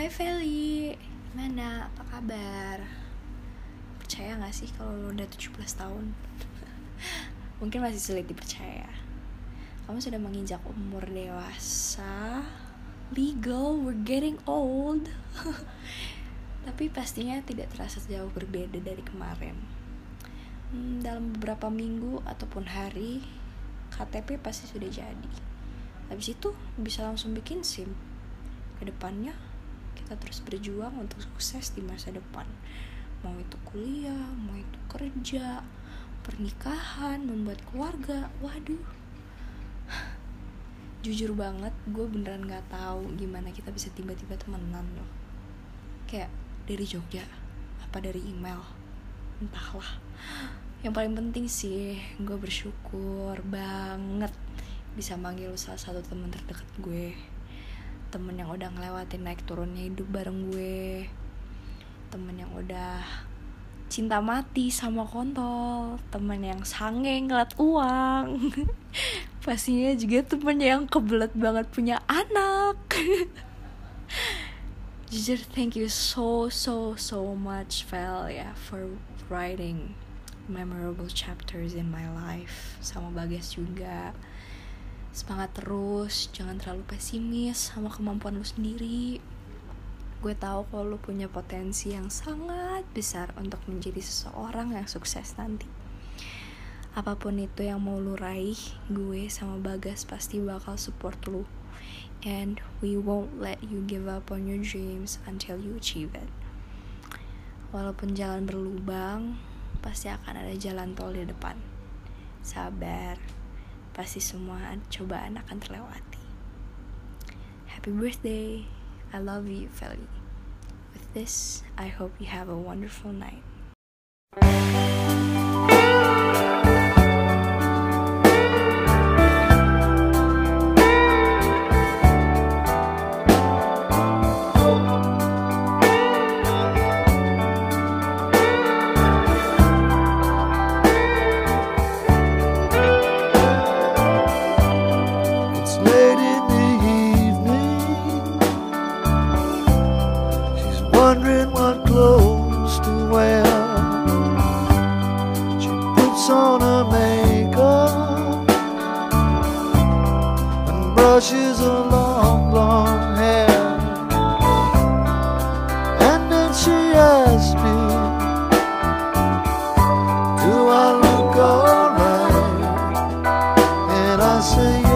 Hai Feli, gimana? Apa kabar? Percaya gak sih kalau lo udah 17 tahun? Mungkin masih sulit dipercaya. Kamu sudah menginjak umur dewasa. Legal, we're getting old. Tapi pastinya tidak terasa jauh berbeda dari kemarin. Hmm, Dalam beberapa minggu ataupun hari KTP pasti sudah jadi. Habis itu bisa langsung bikin SIM. Ke depannya kita terus berjuang untuk sukses di masa depan. Mau itu kuliah mau itu kerja pernikahan membuat keluarga. Waduh. Jujur banget gue beneran gak tahu gimana kita bisa tiba-tiba temenan loh. Kayak dari Jogja apa dari email? Entahlah. Yang paling penting sih gue bersyukur banget bisa manggil salah satu teman terdekat gue temen yang udah ngelewatin naik turunnya hidup bareng gue. Temen yang udah cinta mati sama kontol. Temen yang sange ngeliat uang. Pastinya juga temen yang kebelet banget punya anak. Jujur thank you so so so much Val ya for writing memorable chapters in my life. Sama Bagas juga semangat terus jangan terlalu pesimis sama kemampuan lu sendiri. Gue tahu kalau lu punya potensi yang sangat besar untuk menjadi seseorang yang sukses nanti. Apa pun itu yang mau lu raih gue sama Bagas pasti bakal support lu. And we won't let you give up on your dreams until you achieve it. Walaupun jalan berlubang pasti akan ada jalan tol di depan. Sabar pasti semua cobaan akan terlewati. Happy birthday. I love you, Feli. With this, I hope you have a wonderful night. What clothes to wear. She puts on her makeup and brushes her long, long hair. And then she asks me, Do I look alright? And I say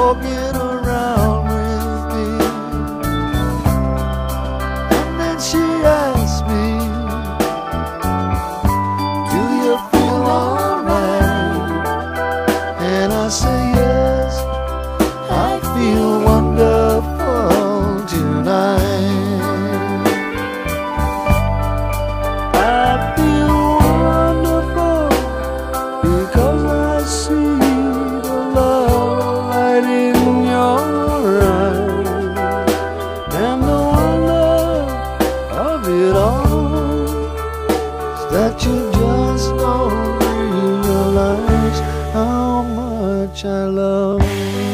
forget much I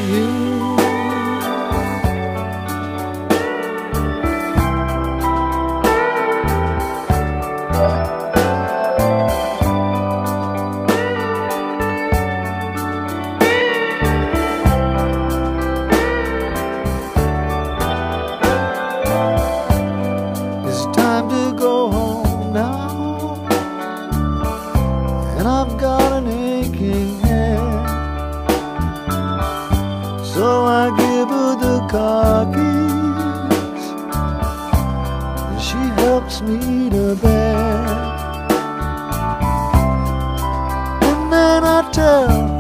Her the car. And she helps me to bed. And then I tell